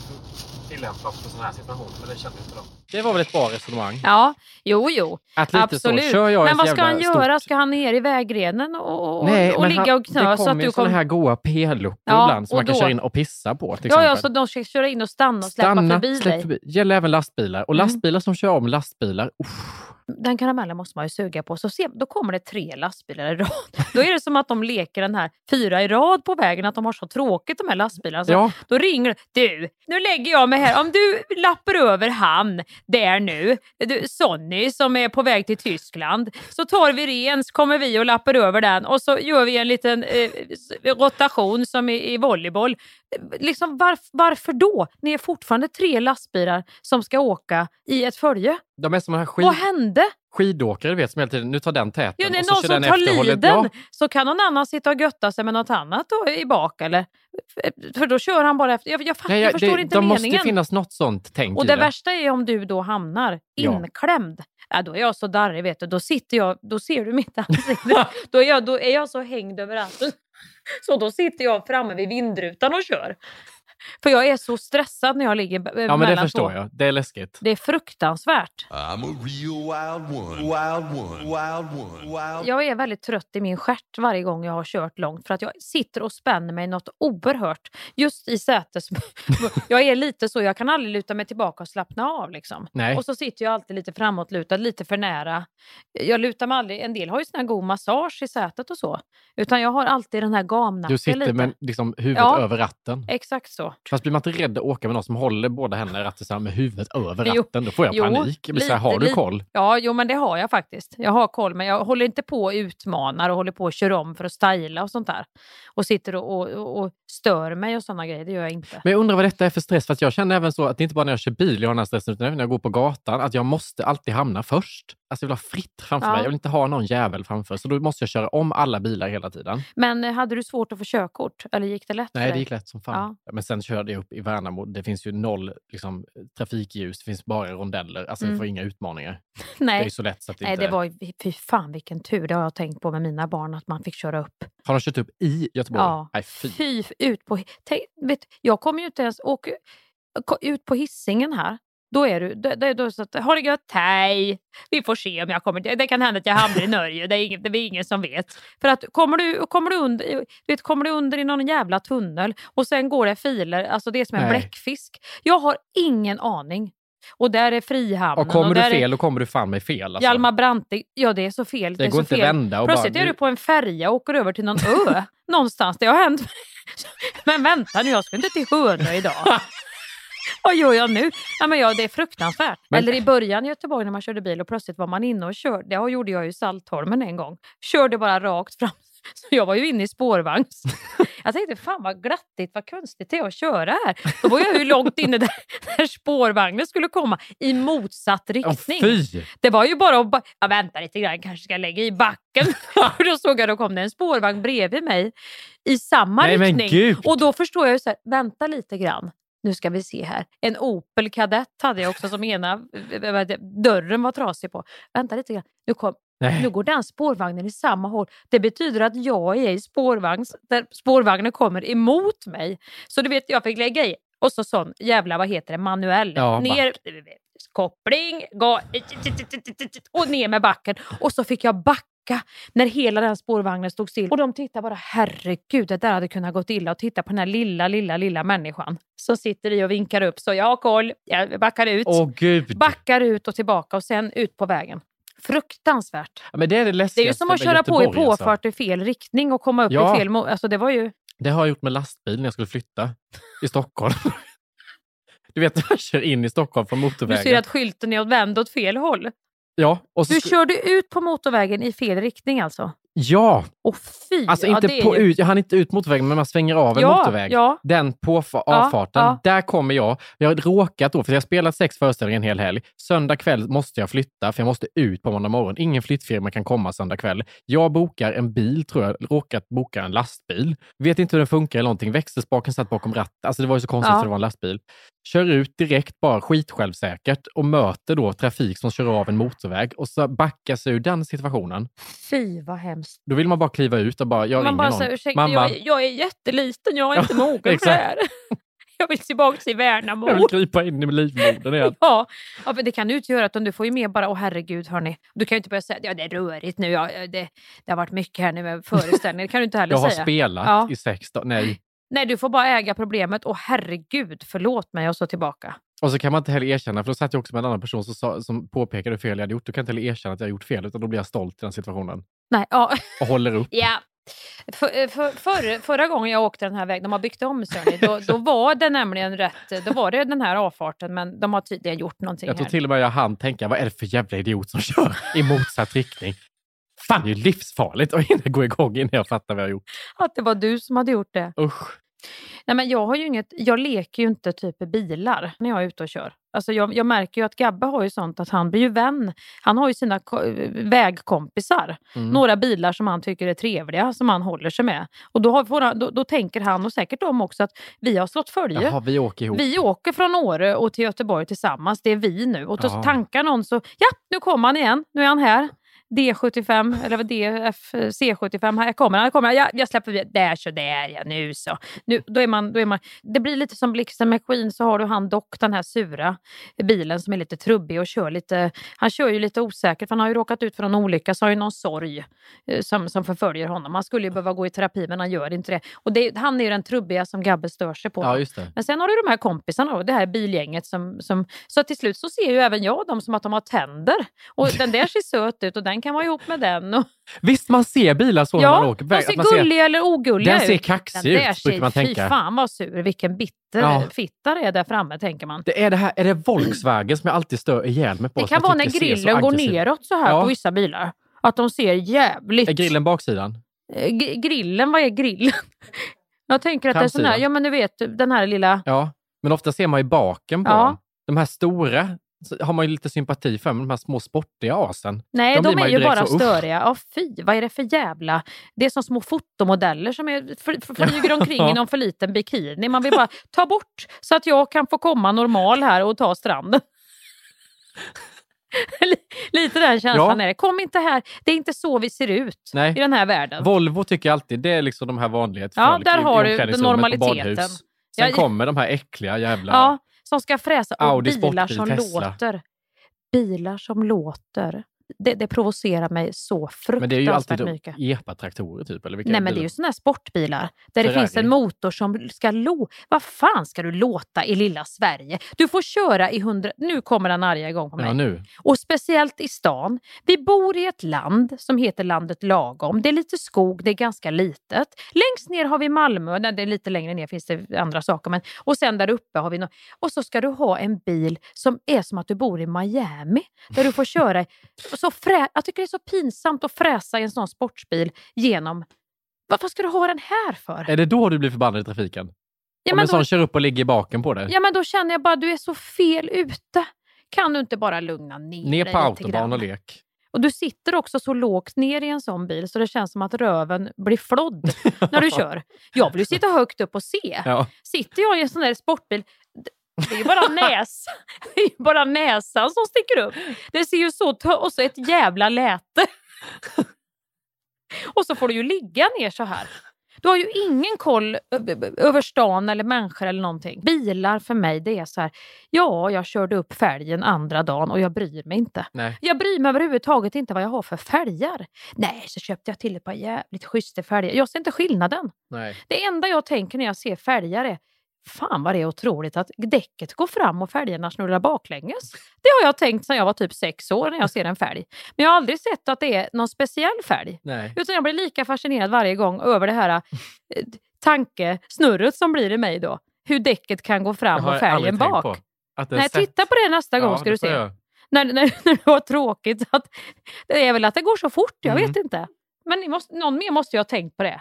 tillämpat för sådana här situationer men det inte de. Det var väl ett bra resonemang? Ja, jo, jo. Att lite Absolut. så, kör jag men vad ska han göra? stort- Ska han ner i vägrenen och, och, Nej, och ligga och knö det så kommer att du ju sådana kommer... här goa p-luckor Ja, ibland som och man kan då- köra in och pissa på till Ja, ja, så de ska köra in och stanna och släppa Stanna, förbi släpp dig. förbi. gäller även lastbilar. Och Mm. lastbilar som kör om lastbilar, uff, Den karamellen måste man ju suga på. Så se, då kommer det tre lastbilar i rad. Då är det som att de leker den här fyra i rad på vägen, att de har så tråkigt de här lastbilarna. Så Ja. Då ringer du, nu lägger jag mig här. Om du lappar över han där nu, du, Sonny som är på väg till Tyskland, så tar vi ren, så kommer vi och lappar över den och så gör vi en liten eh, rotation som i, i volleyboll. Liksom, varf, varför då? Ni är fortfarande tre lastbilar som ska åka i ett följe. de är som här skid, Vad hände? skidåkare vet som hela tiden, nu tar den täten Ja, det är och så någon som tar efter och håller- liden Ja, så kan någon annan sitta och götta sig med något annat då, i bak eller? För då kör han bara efter. Jag, jag, nej, jag förstår det, inte de meningen. måste finnas något sånt tänk och i det värsta är om du då hamnar inklämd. Ja, då är jag så darrig, vet du. Då sitter jag, då ser du mitt ansikte. då, är jag, då är jag så hängd överallt. Så då sitter jag framme vid vindrutan och kör. För jag är så stressad när jag ligger b- Ja, men det mellan förstår två. jag. Det är läskigt. Det är fruktansvärt. I'm a real wild one. Wild one. Wild one. Wild Jag är väldigt trött i min stjärt varje gång jag har kört långt för att jag sitter och spänner mig något oerhört just i sätes... jag är lite så, jag kan aldrig luta mig tillbaka och slappna av. Liksom. Nej. Och så sitter jag alltid lite framåtlutad, lite för nära. Jag lutar mig aldrig, en del har ju sån här god massage i sätet och så. Utan jag har alltid den här gamnacken Du sitter lite. med liksom huvudet Ja. över ratten. Exakt så. Fast blir man inte rädd att åka med någon som håller båda händerna i ratten med huvudet över Jo. ratten? Då får jag Jo, panik. Jag blir så här, lite, har du lite. koll? Ja, jo men det har jag faktiskt. Jag har koll, men jag håller inte på och utmanar och håller på och kör om för att styla och sånt där. Och sitter och, och, och- stör mig och såna grejer, det gör jag inte. Men jag undrar vad detta är för stress. För att jag känner även så att det inte bara när jag kör bil jag har den här stressen, utan även när jag går på gatan, att jag måste alltid hamna först. Alltså jag vill ha fritt framför Ja. mig. Jag vill inte ha någon jävel framför. Så då måste jag köra om alla bilar hela tiden. Men eh, hade du svårt att få körkort? Eller gick det lätt för Nej, dig? det gick lätt som fan. Ja. Men sen körde jag upp i Värnamo. Det finns ju noll liksom, trafikljus. Det finns bara rondeller. Alltså Mm. jag får inga utmaningar. Nej. Det är ju så lätt så att det Nej, inte... det var ju, fy fan vilken tur, det har jag tänkt på med mina barn, att man fick köra upp. Har de kört upp i Göteborg? Ja, Nej, fy. fy ut på... Tänk, vet, jag kommer ju inte ens åka ut på hissingen här. Då är du, då, då, då så att, ha det gött, hej! Vi får se om jag kommer, det kan hända att jag hamnar i Norge, det är, ingen, det är ingen som vet. För att kommer du, kommer, du under, vet, kommer du under i någon jävla tunnel och sen går det filer, alltså det är som en Nej. bläckfisk. Jag har ingen aning. Och där är Frihamnen. Och kommer du där är- fel, då kommer du fan med fel. Alltså. Hjalmar Branting, ja det är så fel. Det är går inte fel. vända och Plötsligt bara- är du på en färja och åker över till någon ö någonstans. Det har hänt. Men vänta nu, jag ska inte till Hönö idag. Vad gör jag nu? Ja, men ja, det är fruktansvärt. Men- Eller i början i Göteborg när man körde bil och plötsligt var man inne och körde. Det gjorde jag i Saltholmen en gång. Körde bara rakt fram. Så jag var ju inne i spårvagns. Jag tänkte, fan vad glattigt, vad konstigt det är att köra här. Då var jag ju långt inne där, där spårvagnen skulle komma i motsatt riktning. fy! Det var ju bara att ba- ja, vänta lite grann, kanske ska lägga i backen. Och då såg jag, då kom det en spårvagn bredvid mig i samma Nej, men riktning. gud. Och då förstår jag ju så här, vänta lite grann. Nu ska vi se här. En Opel Kadett hade jag också som ena eh, det, dörren var trasig på. Vänta lite grann. Nu, kom, Nej. nu går den spårvagnen i samma håll. Det betyder att jag är i spårvagn där spårvagnen kommer emot mig. Så du vet, jag fick lägga i. Och så sån jävla, vad heter det, manuell. Ja, ner, koppling, ga, och ner med backen. Och så fick jag backa när hela den spårvagnen stod still. Och de tittade bara, herregud, det där hade kunnat gått illa. Och titta på den här lilla, lilla, lilla människan som sitter i och vinkar upp. Så jag har koll, jag backar ut. Åh gud. Backar ut och tillbaka och sen ut på vägen. Fruktansvärt. Ja, men det är det Det är ju som att köra på i Göteborg, alltså. påfart i fel riktning och komma upp Ja. i fel... Alltså det var ju... Det har jag gjort med lastbil när jag skulle flytta i Stockholm. Du vet man kör in i Stockholm från Du motorvägen. ser att skylten är vänd åt fel håll. Ja, Du körde ut på motorvägen i fel riktning alltså? ja, Och fy! alltså ja, inte är på ut, jag hann inte ut motorvägen men man svänger av en Ja, motorväg. ja. Den på Ja, avfarten, ja. där kommer jag. Jag har råkat då, för jag har spelat sex föreställningar en hel helg. Söndag kväll måste jag flytta för jag måste ut på måndag morgon. Ingen flyttfirma kan komma söndag kväll. Jag bokar en bil tror jag, råkat boka en lastbil. Vet inte hur den funkar eller någonting. Växelspaken satt bakom ratten. Alltså det var ju så konstigt Ja. för det var en lastbil. Kör ut direkt bara skitsjälvsäkert och möter då trafik som kör av en motorväg och så backar sig ur den situationen. Fy vad hemskt. Då vill man bara kliva ut och bara, jag Man ringer bara någon. säger, ursäkta, Mamma, jag, jag är jätteliten, jag är inte mogen för det här. Jag vill tillbaka till Värnamo. jag vill krypa in i livmodern igen. Ja, ja men det kan du inte göra. Utan du får ju mer bara, åh herregud hörni. Du kan ju inte börja säga, ja det är rörigt nu, ja, det, det har varit mycket här nu med föreställningar. Det kan du inte heller Jag har säga. spelat Ja. i sex dagar. Nej. Nej, du får bara äga problemet. Åh herregud, förlåt mig och så tillbaka. Och så kan man inte heller erkänna, för då satt jag också med en annan person som, sa, som påpekade hur fel jag hade gjort. Då kan jag inte heller erkänna att jag har gjort fel, utan då blir jag stolt i den situationen. Nej, ja. Och håller upp. Ja. För, för, för, förra gången jag åkte den här vägen, de har byggt om Sörni, då, då var det nämligen rätt, då var det den här avfarten men de har tydligen gjort någonting Jag tror till och med jag hann tänka, vad är det för jävla idiot som kör i motsatt riktning? Fan, det är ju livsfarligt att hinna gå igång innan jag fattar vad jag har gjort. Att det var du som hade gjort det. Usch. Nej, men jag, har ju inget, jag leker ju inte typ bilar när jag är ute och kör. Alltså jag, jag märker ju att Gabbe har ju sånt att han blir ju vän. Han har ju sina ko- vägkompisar. Mm. Några bilar som han tycker är trevliga som han håller sig med. Och då, har, då, då tänker han och säkert de också att vi har slått följe. Jaha, vi åker ihop. Vi åker från Åre och till Göteborg tillsammans. Det är vi nu. Och då tankar någon så, ja nu kommer han igen. Nu är han här. D75 eller vad DF, C75, här kommer han. Här kommer han. Ja, jag släpper. Där så där ja, nu så. Nu, då är man, då är man, det blir lite som Blixten McQueen så har du han dock den här sura bilen som är lite trubbig och kör lite, han kör ju lite osäkert för han har ju råkat ut för en olycka så har ju någon sorg eh, som, som förföljer honom. Han skulle ju behöva gå i terapi men han gör inte det. Och det, han är ju den trubbiga som Gabbe stör sig på. Ja. Men sen har du de här kompisarna och det här bilgänget som, som... Så till slut så ser ju även jag dem som att de har tänder. Och den där ser söt ut och den kan vara ihop med den. Och, Visst, man ser bilar så när ja, man åker på de väg, ser gulliga eller ogulliga Den ser ut. kaxig den ut, brukar man tänka. Fy fan vad sur, vilken bitter Ja. fitta det är där framme tänker man. Det är, det här, är det Volkswagen som jag alltid stör ihjäl mig på? Det kan vara när grillen går neråt så här Ja. på vissa bilar. Att de ser jävligt... Är grillen baksidan? Eh, g- grillen, vad är grillen? Jag tänker att det är sån här, Framsidan. ja men du vet den här lilla... Ja, men ofta ser man ju baken på Ja. dem. De här stora har man ju lite sympati för, men de här små sportiga asen. Nej, de, blir är ju bara så, störiga. Ja, fy, vad är det för jävla... Det är som små fotomodeller som är, fly- flyger omkring i någon för liten bikini. Man vill bara ta bort så att jag kan få komma normal här och ta stranden. Lite den känslan Ja. är det. Kom inte här. Det är inte så vi ser ut Nej. i den här världen. Volvo tycker jag alltid, det är liksom de här vanliga Ja, folk där i- i har du normaliteten. Sen Ja, kommer de här äckliga jävla... Ja, som ska fräsa. Och Audi bilar sportbil, som Tesla. låter. Bilar som låter. Det, det provocerar mig så fruktansvärt men det är ju alltid mycket. epa-traktorer typ, eller vilka Nej men det är ju såna här sportbilar där det Ferrari. finns en motor som ska låta. Vad fan ska du låta i lilla Sverige? Du får köra i hundra... Nu kommer den arga igång på mig. Ja, nu. Och speciellt i stan. Vi bor i ett land som heter landet lagom. Det är lite skog, det är ganska litet. Längst ner har vi Malmö, nej, det är lite längre ner finns det andra saker. Men, och sen där uppe har vi no Och så ska du ha en bil som är som att du bor i Miami. Där du får köra. Så frä jag tycker det är så pinsamt att fräsa i en sån sportsbil genom Varför ska du ha den här för? Är det då du blir förbannad i trafiken? Ja, Om men en sån då- kör upp och ligger i baken på dig? Ja, men då känner jag bara du är så fel ute. Kan du inte bara lugna ner, Ner dig på lite autobahn och lek. Och du sitter också så lågt ner i en sån bil så det känns som att röven blir flodd när du kör. Jag vill ju sitta högt upp och se. Ja. Sitter jag i en sån där sportbil, det är ju bara, näs, det är ju bara näsan som sticker upp. Det ser ju så och så ett jävla läte. Och så får du ju ligga ner så här. Du har ju ingen koll över stan eller människor eller någonting. Bilar för mig, det är så här, ja, jag körde upp fälgen andra dagen och jag bryr mig inte. Nej. Jag bryr mig överhuvudtaget inte vad jag har för fälgar. Nej, så köpte jag till ett par jävligt schyssta fälgar. Jag ser inte skillnaden. Nej. Det enda jag tänker när jag ser fälgar är Fan vad det är otroligt att däcket går fram och fälgarna snurrar baklänges. Det har jag tänkt sedan jag var typ sex år när jag ser en fälg. Men jag har aldrig sett att det är någon speciell fälg. Nej. Utan jag blir lika fascinerad varje gång över det här eh, tankesnurret som blir i mig då. Hur däcket kan gå fram och fälgen bak. på. Nej, sätt- titta på det nästa gång Ja, ska du se. jag. När, när, när du har tråkigt. Att, det är väl att det går så fort, jag Mm. vet inte. Men måste, någon mer måste ju ha tänkt på det.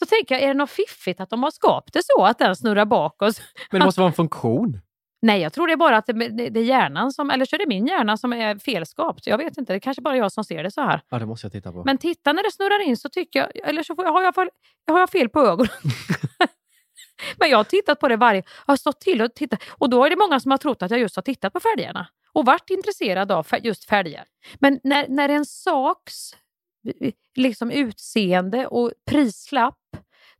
Så tänker jag, är det något fiffigt att de har skapat det så att den snurrar bakåt? Men det måste vara en funktion. Nej, jag tror det är bara att det, det, är hjärnan som, eller så är det min hjärna som är felskapt. Jag vet inte, det är kanske bara jag som ser det så här. Ja, det måste jag titta på. Men titta när det snurrar in så tycker jag, eller så får jag, har, jag, fel- har jag fel på ögonen. Men jag har tittat på det varje, har stått till och tittat. Och då är det många som har trott att jag just har tittat på fälgarna och varit intresserad av just fälgar. Men när, när en saks liksom utseende och prislapp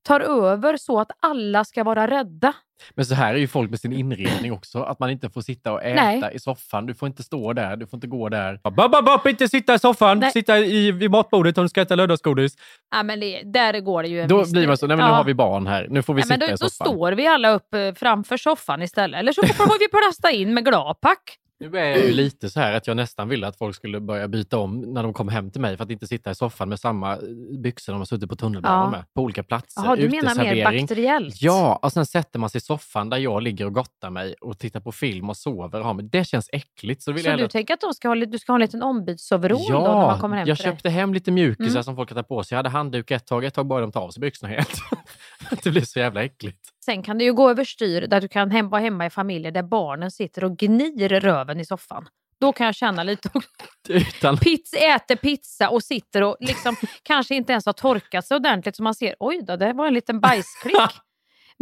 tar över så att alla ska vara rädda. Men så här är ju folk med sin inredning också. Att man inte får sitta och äta Nej. i soffan. Du får inte stå där, du får inte gå där. Bab, bab, bab, inte sitta i soffan, Nej. sitta i, vid matbordet om du ska äta lördagsgodis. Ja, men det, där går det ju en Då blir man så, nej men nu Ja. har vi barn här, nu får vi Ja, sitta då, i då soffan. står vi alla upp eh, framför soffan istället. Eller så får vi plasta in med glapack. Nu är jag ju lite så här att jag nästan ville att folk skulle börja byta om när de kom hem till mig för att inte sitta i soffan med samma byxor de har suttit på tunnelbanan Ja. med. På olika platser. Jaha, du menar mer bakteriellt? Ja, och sen sätter man sig i soffan där jag ligger och gottar mig och tittar på film och sover och har mig. Det känns äckligt. Så, vill Så jag du hellre- tänker att de ska ha, du ska ha en liten ombytsoverall då när man kommer hem jag till dig? köpte hem lite mjukisar Mm. som folk kan ta på sig. Jag hade handduk ett tag, ett tag började de ta av sig byxorna helt. det blir så jävla äckligt. Sen kan det ju gå överstyr där du kan hem, vara hemma i familjer där barnen sitter och gnir röven i soffan. Då kan jag känna lite Utan... Pizza, äter pizza och sitter och liksom kanske inte ens har torkat sig ordentligt så man ser oj då, det var en liten bajsklick.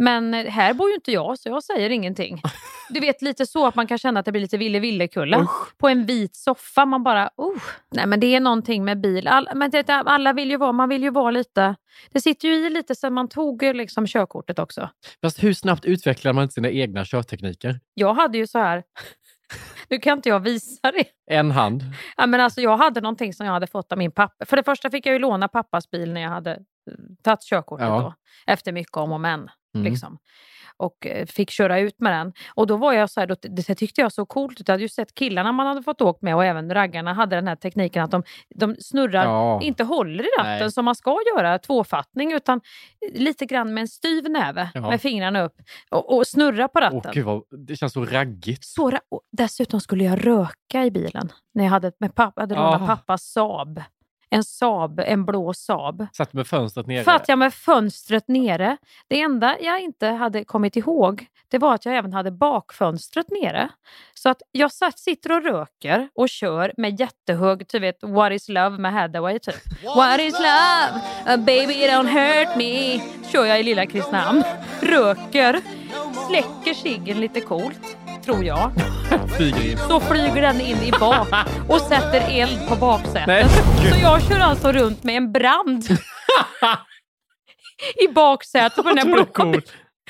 Men här bor ju inte jag så jag säger ingenting. Du vet lite så att man kan känna att det blir lite ville villekulla på en vit soffa. Man bara, oh. Nej men det är någonting med bil. All, men det, alla vill ju vara, man vill ju vara lite, det sitter ju i lite sen man tog liksom körkortet också. Fast hur snabbt utvecklar man sina egna körtekniker? Jag hade ju så här, nu kan inte jag visa det. En hand. Ja, men alltså, jag hade någonting som jag hade fått av min pappa. För det första fick jag ju låna pappas bil när jag hade eh, tagit körkortet Ja. då. Efter mycket om och men. Mm. Liksom. Och eh, fick köra ut med den. Och då var jag så här, då, det tyckte jag så coolt ut. Jag hade ju sett killarna man hade fått åkt med och även raggarna hade den här tekniken att de, de snurrar, Ja. inte håller i ratten Nej. som man ska göra, tvåfattning, utan lite grann med en styv näve Ja. med fingrarna upp och, och snurra på ratten. Åh, gud vad, det känns så raggigt. Så dessutom skulle jag röka i bilen när jag hade, med pappa, hade lånat Ah. pappas Saab. En Saab, en blå Saab. Satt med fönstret nere. Satt jag med fönstret nere. Det enda jag inte hade kommit ihåg det var att jag även hade bakfönstret nere. Så att jag satt, sitter och röker och kör med jättehög, du vet, What is love med Hathaway typ. What is love? A baby don't hurt me. Kör jag i lilla Kristinehamn. Röker. Släcker ciggen lite coolt, tror jag. Flyger in. Så flyger den in i bak och sätter eld på Nej, baksätet. gud. Så jag kör alltså runt med en brand i baksätet på den här blå.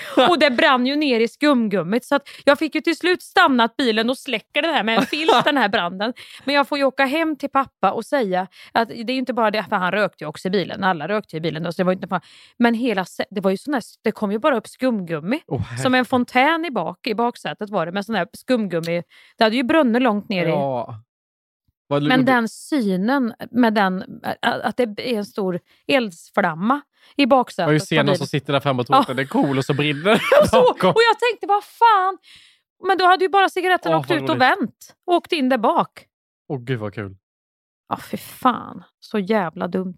Och det brann ju ner i skumgummit så att jag fick ju till slut stannat bilen och släcka den här med en filt, den här branden. Men jag får ju åka hem till pappa och säga att det är ju inte bara det, för han rökte ju också i bilen. Alla rökte ju i bilen då, så det var inte bara, Men hela, det var ju sån här, det kom ju bara upp skumgummi. Åh, som en fontän i bak, i baksätet var det med sån här skumgummi. Det hade ju brunnit långt ner i. Ja. Vad- Men den synen med den, att det är en stor eldsflamma i baksätet. Jag har ju ser någon som sitter där framme och tror att den är cool och så brinner och, så, bakom. och jag tänkte, vad fan? Men då hade ju bara cigaretten Åh, åkt ut och vänt. Och åkt in där bak. Åh gud vad kul. Ja, fy fan. Så jävla dumt.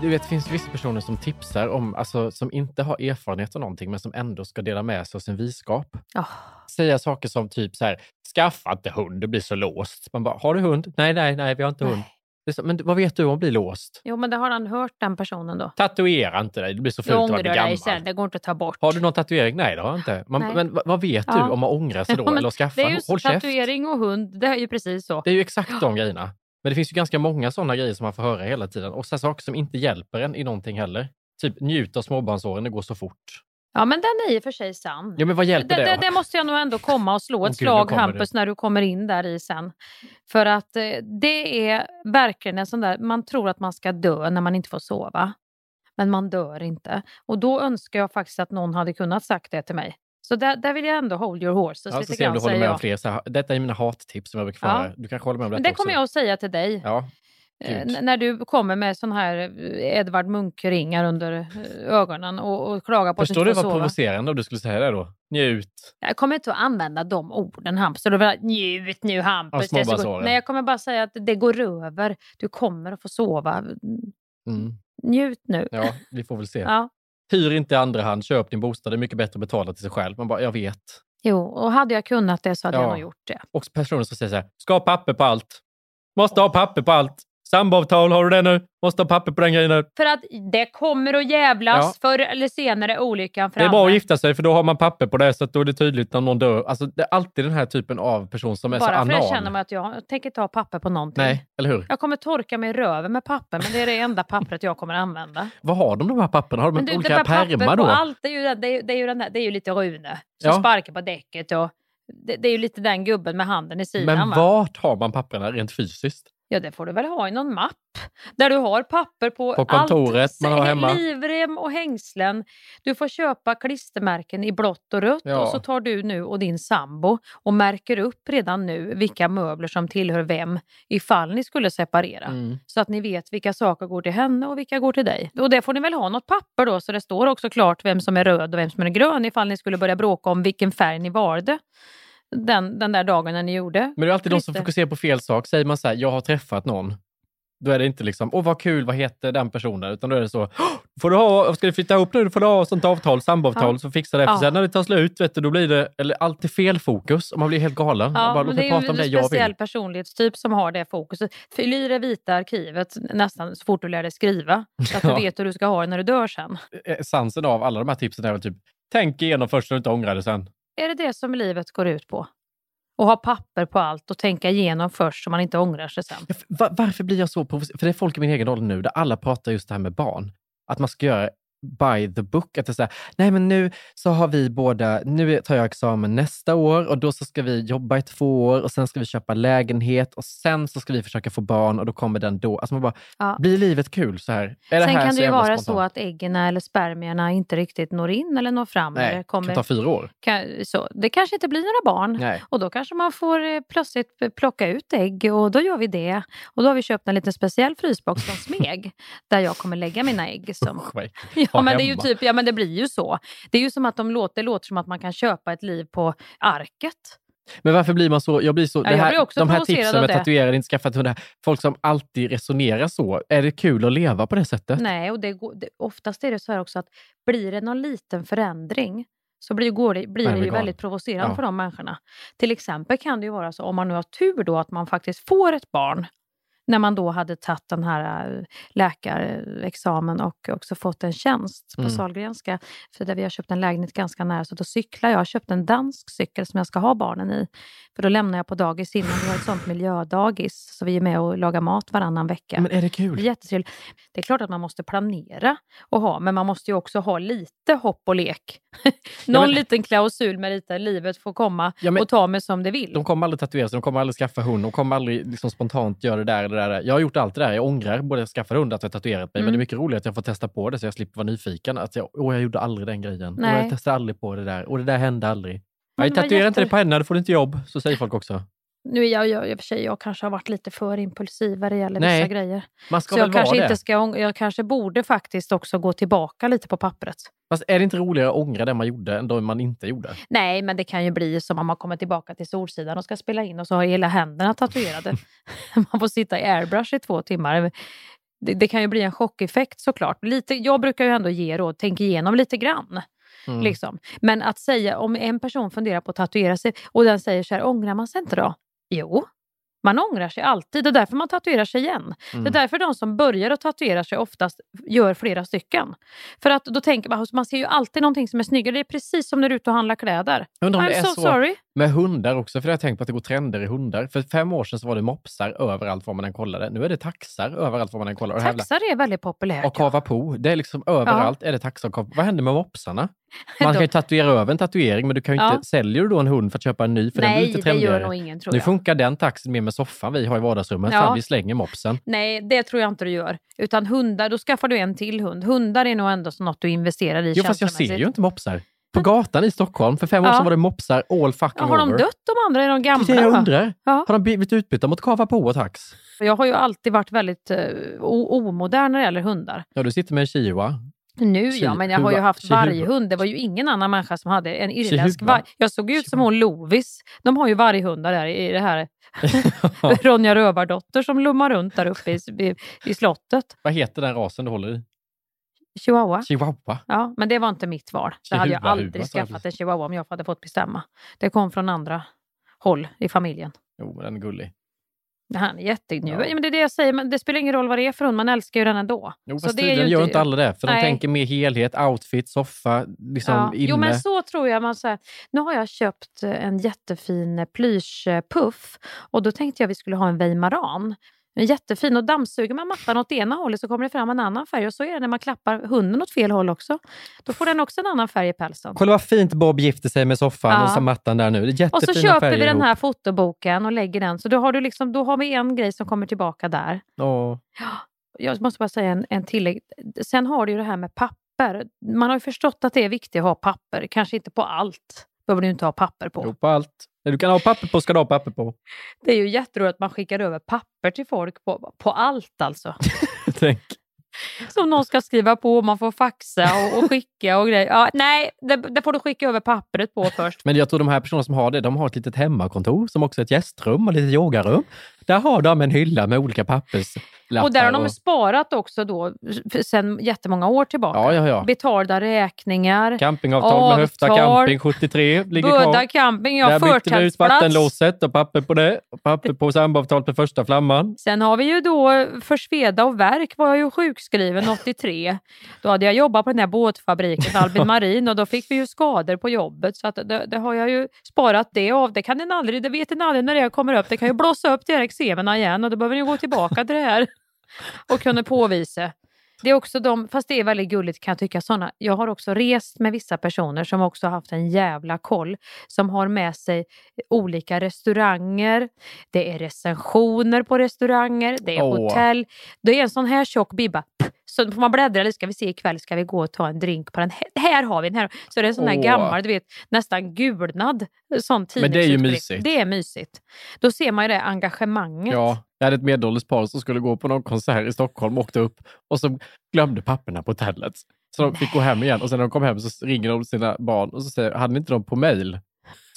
Du vet, det finns vissa personer som tipsar om, alltså som inte har erfarenhet av någonting, men som ändå ska dela med sig av sin visskap. Oh. Säga saker som typ så här, skaffa inte hund, det blir så låst. Man bara, har du hund? Nej, nej, nej, vi har inte hund. Det är så, men vad vet du om att bli låst? Jo, men det har han hört den personen då. Tatuera inte dig, det blir så Du fult att vara gammal. dig sen, det går inte att ta bort. Har du någon tatuering? Nej, det har jag inte. Man, Nej. men vad- vet du Ja. om man ångrar sig då? Ja, eller skaffa? Det är ju Håll käft. tatuering och hund, det är ju precis så. Det är ju exakt de grejerna. Men det finns ju ganska många sådana grejer som man får höra hela tiden. Och så saker som inte hjälper en i någonting heller. Typ njut av småbarnsåren, det går så fort. Ja, men den är i och för sig sann. Ja, men vad hjälper det, det? det, det måste jag nog ändå komma och slå ett nu slag, Hampus, det. när du kommer in där i sen. För att eh, det är verkligen en sån där, man tror att man ska dö när man inte får sova. Men man dör inte. Och då önskar jag faktiskt att någon hade kunnat sagt det till mig. Så där, där vill jag ändå hold your horses Ja, så lite se om grann, du håller med om fler. Detta är mina hattips som jag brukar få Ja. Du kanske håller med om Men detta det kommer också? jag att säga till dig. Ja. Eh, Gud. när du kommer med sån här eh, Edvard Munch-ringar under eh, ögonen och, och klagar på Förstår att du du inte vad får sova. provocerande om du skulle säga det då? Njut. Jag kommer inte att använda de orden Hampus. Du vill, njut nu Hampus. Det är så gott." småbarnsåren. Nej, jag kommer bara säga att det går över. Du kommer att få sova. Mm. Njut nu. Ja, vi får väl se. Ja. Hyr inte i andra hand, köp din bostad. Det är mycket bättre att betala till sig själv. Man bara, jag vet. Jo, och hade jag kunnat det så hade Ja. jag nog gjort det. Och personer som säger så här, ska ha papper på allt. Måste ha papper på allt. Samboavtal, har du det nu? Måste ha papper på den grejen nu. För att det kommer att jävlas Ja. förr eller senare olyckan Det är framme. bra att gifta sig för då har man papper på det så att då är det tydligt när någon dör. Alltså, det är alltid den här typen av person som är Bara så för anal. jag känner mig att jag, jag tänker ta papper på någonting. Nej, eller hur? Jag kommer torka mig i röven med papper, men det är det enda pappret jag kommer använda. Vad har de de här papperna? Har de du, olika pärmar då? allt. Det är ju, det är, det är ju, den där, det är ju lite Rune som Ja. sparkar på däcket. Och det, det är ju lite den gubben med handen i sidan. Men va? vart har man papperna rent fysiskt? Ja, det får du väl ha i någon mapp. Där du har papper på, På kontoret allt. man har hemma. Livrem och hängslen. Du får köpa klistermärken i blått och rött. Ja. Och så tar du nu och din sambo och märker upp redan nu vilka möbler som tillhör vem ifall ni skulle separera. Mm. Så att ni vet vilka saker går till henne och vilka går till dig. Och det får ni väl ha något papper då så det står också klart vem som är röd och vem som är grön ifall ni skulle börja bråka om vilken färg ni valde. Den, den där dagen när ni gjorde. Men det är alltid de som fokuserar på fel sak. Säger man så här, jag har träffat någon. Då är det inte liksom, åh vad kul, vad heter den personen? Utan då är det så, "Åh, får du ha, ska du flytta ihop nu, då får du ha sånt avtal, samboavtal, Ja. så fixar det. För Ja. sen när det tar slut, vet du, då blir det, eller alltid fel fokus och man blir helt galen. Ja, bara, men det är ju en det speciell personlighetstyp som har det fokuset. Fyll i det vita arkivet nästan så fort du lär dig skriva. Så att du Ja. vet hur du ska ha det när du dör sen. Essensen av alla de här tipsen är väl typ, tänk igenom först så du inte ångrar det sen. Är det det som livet går ut på? Och ha papper på allt och tänka igenom först så man inte ångrar sig sen. Varför blir jag så provocerad? För det är folk i min egen ålder nu där alla pratar just det här med barn. Att man ska göra by the book. Att det är så här, nej men nu så har vi båda, nu tar jag examen nästa år och då så ska vi jobba i två år och sen ska vi köpa lägenhet och sen så ska vi försöka få barn och då kommer den då. Alltså man bara, Ja. blir livet kul så här? Är Sen här kan så det ju vara så spontant? att äggen eller spermierna inte riktigt når in eller når fram. Nej, eller kommer, kan ta fyra år. kan, så, det kanske inte blir några barn. Nej. Och då kanske man får eh, plötsligt plocka ut ägg och då gör vi det. Och då har vi köpt en liten speciell frysbox från Smeg där jag kommer lägga mina ägg. Som... Ja, men det är ju typ, ja men det blir ju så. Det är ju som att de låter, det låter som att man kan köpa ett liv på arket. Men varför blir man så? Jag blir så Ja, jag här, blir också de här tipsen med tatuerade, inte skaffat hund, det här, folk som alltid resonerar så. Är det kul att leva på det sättet? Nej, och det, oftast är det så här också att blir det någon liten förändring så blir, går det, blir Nej, det ju väldigt provocerande Ja. för de människorna. Till exempel kan det ju vara så, om man nu har tur då, att man faktiskt får ett barn när man då hade tagit den här äh, läkarexamen och också fått en tjänst på Mm. Sahlgrenska. För där vi har köpt en lägenhet ganska nära, så då cyklar jag. Jag har köpt en dansk cykel som jag ska ha barnen i. För då lämnar jag på dagis innan. Vi har ett sånt miljödagis, så vi är med och lagar mat varannan vecka. Men är det kul? Det är. Det är klart att man måste planera och ha, men man måste ju också ha lite hopp och lek. Någon men- liten klausul med lite livet får komma Ja, men- och ta mig som det vill. De kommer aldrig tatuera sig, de kommer aldrig skaffa hund, de kommer aldrig liksom spontant göra det där eller det där. Jag har gjort allt det där. Jag ångrar både att skaffa hund och att jag tatuerat mig. Men Mm. det är mycket roligt att jag får testa på det så jag slipper vara nyfiken. Att jag, åh, jag gjorde aldrig den grejen. Åh, Nej. jag testade aldrig på det där. Och det där hände aldrig. Men Nej, tatuera inte jätte- det på henne, då får du inte jobb. Så säger folk också. Nu är jag, jag, i och för sig, jag kanske har varit lite för impulsiv vad det gäller Nej, vissa grejer. man ska så jag kanske inte ska, jag kanske borde faktiskt också gå tillbaka lite på pappret. Fast är det inte roligare att ångra det man gjorde än det man inte gjorde? Nej, men det kan ju bli som om man kommer tillbaka till Solsidan och ska spela in och så har hela händerna tatuerade. man får sitta i airbrush i två timmar. det, det kan ju bli en chockeffekt såklart. Lite, jag brukar ju ändå ge råd, tänk igenom lite grann. Mm. Liksom. Men att säga, om en person funderar på att tatuera sig och den säger så här, ångrar man sig inte då? Jo, man ångrar sig alltid. Det är därför man tatuerar sig igen. Mm. Det är därför de som börjar att tatuera sig oftast gör flera stycken. För att då tänker man, man ser ju alltid någonting som är snyggare. Det är precis som när du är ute och handlar kläder. Undrar om I'm det är so så sorry. med hundar också, för jag har tänkt på att det går trender i hundar. För fem år sedan så var det mopsar överallt var man än kollade. Nu är det taxar överallt var man än kollar. Taxar är väldigt populärt. Och kava på. Det är liksom överallt är det taxar och kava. Vad händer med mopsarna? Man kan ju tatuera över en tatuering, men du kan ju inte... Ja. Säljer du då en hund för att köpa en ny? För den blir Nej, lite det gör trendigare. nog ingen, tror Nu jag. funkar den taxen mer med soffan vi har i vardagsrummet. Ja. Fan, vi slänger mopsen. Nej, det tror jag inte du gör. Utan hundar, då skaffar du en till hund. Hundar är nog ändå så något du investerar i Jo, fast jag ser ju inte mopsar. På gatan i Stockholm, för fem år Ja. sedan var det mopsar all Ja, fucking har de over. dött de andra? Är de gamla? Det är det jag undrar. Ja. Har de blivit utbytta mot kava på och tax? Jag har ju alltid varit väldigt uh, omodern när det gäller hundar. Ja, du sitter med en chihuahua. Nu ja, men jag har ju haft varghund. Det var ju ingen annan människa som hade en irländsk varg. Jag såg ut som hon Lovis. De har ju varghundar där i det här Ronja Rövardotter som lummar runt där uppe i, i, i slottet. Vad heter den rasen du håller i? Chihuahua. Chihuahua. Ja, men det var inte mitt val. Det hade jag aldrig skaffat en chihuahua om jag hade fått bestämma. Det kom från andra håll i familjen. Jo, men den är gullig. Han är jättegnu. Ja. men det är det jag säger, men det spelar ingen roll vad det är för hund, man älskar ju den ändå. Jo, Så fast det är ju gör inte alla det. För de Nej. tänker mer helhet, outfit, soffa, liksom Ja. inne. Jo men så tror jag. Man så här, nu har jag köpt eh, en jättefin plyschpuff och då tänkte jag vi skulle ha en Weimaran. En jättefin och dammsuger man mattan åt ena hållet så kommer det fram en annan färg och så är det när man klappar hunden åt fel håll också. Då får den också en annan färg i pälsen. Kolla vad fint Bob gifter sig med soffan Ja. och så mattan där nu. Är Och jättefina så köper vi den ihop. här fotoboken och lägger den. Så då har, du liksom, då har vi en grej som kommer tillbaka där. Åh. Jag måste bara säga en, en tillägg. Sen har du ju det här med papper. Man har ju förstått att det är viktigt att ha papper. Kanske inte på allt behöver du inte ha papper på. Jo, på allt. Du kan ha papper på ska du ha papper på. Det är ju jätteroligt att man skickar över papper till folk på, på allt alltså. Tänk. Som någon ska skriva på och man får faxa och, och skicka och grejer. Ja, nej, det, det får du skicka över pappret på först. Men jag tror de här personerna som har det, de har ett litet hemmakontor som också är ett gästrum och ett litet yogarum. Där har de en hylla med olika papperslappar. Och där har de sparat också då sen jättemånga år tillbaka. Ja, ja, ja. Betalda räkningar. Campingavtal med Höfta avtal, camping 73 ligger Böda kvar. camping, ja Där bytte vi ut vattenlåset och papper på det. Och papper på samboavtalet med första flamman. Sen har vi ju då för Sveda och Verk var jag ju sjukskriven 83. Då hade jag jobbat på den här båtfabriken, Albin Marin, och då fick vi ju skador på jobbet. Så att det, det har jag ju sparat det av. Det kan en aldrig, det vet en aldrig när det kommer upp. Det kan ju blossa upp de här eksemerna igen och då behöver ni gå tillbaka till det här och kunna påvisa. Det är också de, fast det är väldigt gulligt kan jag tycka, såna. Jag har också rest med vissa personer som också har haft en jävla koll. Som har med sig olika restauranger, det är recensioner på restauranger, det är Åh. hotell. Det är en sån här tjock bibba. Så får man bläddra, eller ska vi se ikväll, ska vi gå och ta en drink på den? Här, här har vi den här. Så det är en sån här Åh. gammal, du vet, nästan gulnad sån Men det är ju mysigt. Det är mysigt. Då ser man ju det engagemanget. Ja, jag hade ett medelålders par som skulle gå på någon konsert i Stockholm, åkte upp och så glömde papperna på hotellet. Så de fick gå hem igen och sen när de kom hem så ringer de sina barn och så säger hade ni inte dem på mail?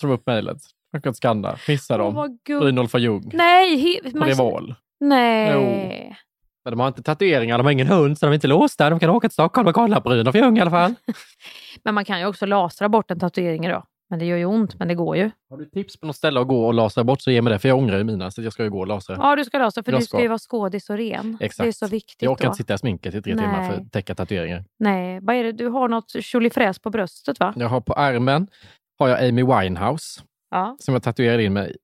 Så de upp mejlet. De kan skanna, missa dem. Brynolf och Ljung Nej! he- på man- Revol. Nej. Men de har inte tatueringar, de har ingen hund, så de är inte låsta. De kan åka till Stockholm och kolla och Ljung i alla fall. Men man kan ju också lasra bort en tatuering idag. Men det gör ju ont, men det går ju. Har du tips på något ställe att gå och lasra bort så ge mig det, för jag ångrar ju mina, så jag ska ju gå och lasra. Ja, du ska lasra, för Jag du ska ju vara skådis och ren. Exakt. Det är så viktigt Jag orkar då. inte sitta i sminket i tre timmar för att täcka tatueringar. Nej, vad är det? Du har något tjolifräs på bröstet va? Jag har på armen har jag Amy Winehouse Ja. som jag tatuerade in mig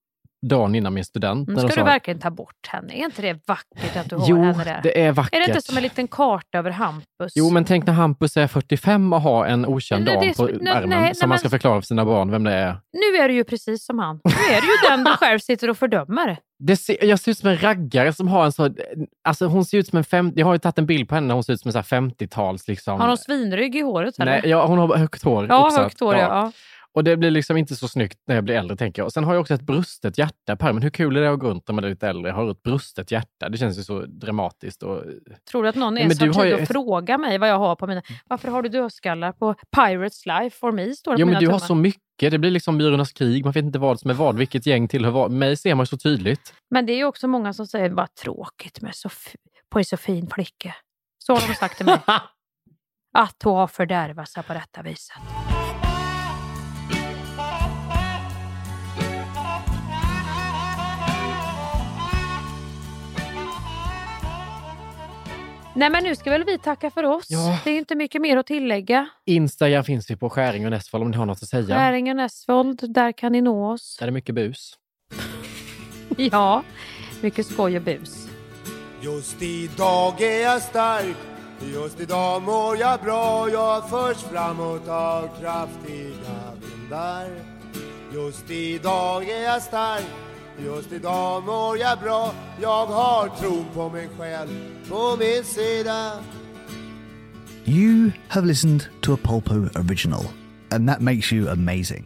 dagen innan min student. Mm, de ska du sa- verkligen ta bort henne? Är inte det vackert att du har Jo, henne där? det är vackert. Är det inte som en liten karta över Hampus? Jo, men tänk när Hampus är 45 och har en okänd dam på armen nej, som man ska förklara för sina barn vem det är. Nu är du ju precis som han. Nu är du ju den du själv sitter och fördömer. Det ser, jag ser ut som en raggare som har en så... Alltså hon ser ut som en fem, Jag har ju tagit en bild på henne när hon ser ut som en så här 50-tals... Liksom. Har hon svinrygg i håret eller? Nej, ja, hon har högt hår. Ja, uppsatt. högt hår ja. ja. Och det blir liksom inte så snyggt när jag blir äldre, tänker jag. Och sen har jag också ett brustet hjärta på armen. Hur kul är det att gå runt när man är lite äldre? Har ett brustet hjärta. Det känns ju så dramatiskt. Och... Tror du att någon ens men har du har tid att ett- fråga mig vad jag har på mina... Varför har du dödskallar på Pirates Life for me? Står det Jo, men du har tummar. så mycket. Det blir liksom Myrornas krig. Man vet inte vad som är vad. Vilket gäng tillhör vad. Mig ser man så tydligt. Men det är ju också många som säger bara tråkigt med så på en så fin flicka. Så har de sagt till mig. Att hon har fördärvat sig på detta viset. Nej men nu ska väl vi tacka för oss. Ja. Det är inte mycket mer att tillägga. Instagram finns vi på Skäring och Näsvold om ni har något att säga. Skäringen Esvold, där kan ni nå oss. Där är det mycket bus. Ja, mycket skoj och bus. Just idag är jag stark Just idag mår jag bra Jag förs framåt av kraftiga vindar Just idag är jag stark Just idag mår jag bra Jag har på mig själv på min sida You have listened to a Polpo original, and that makes you amazing.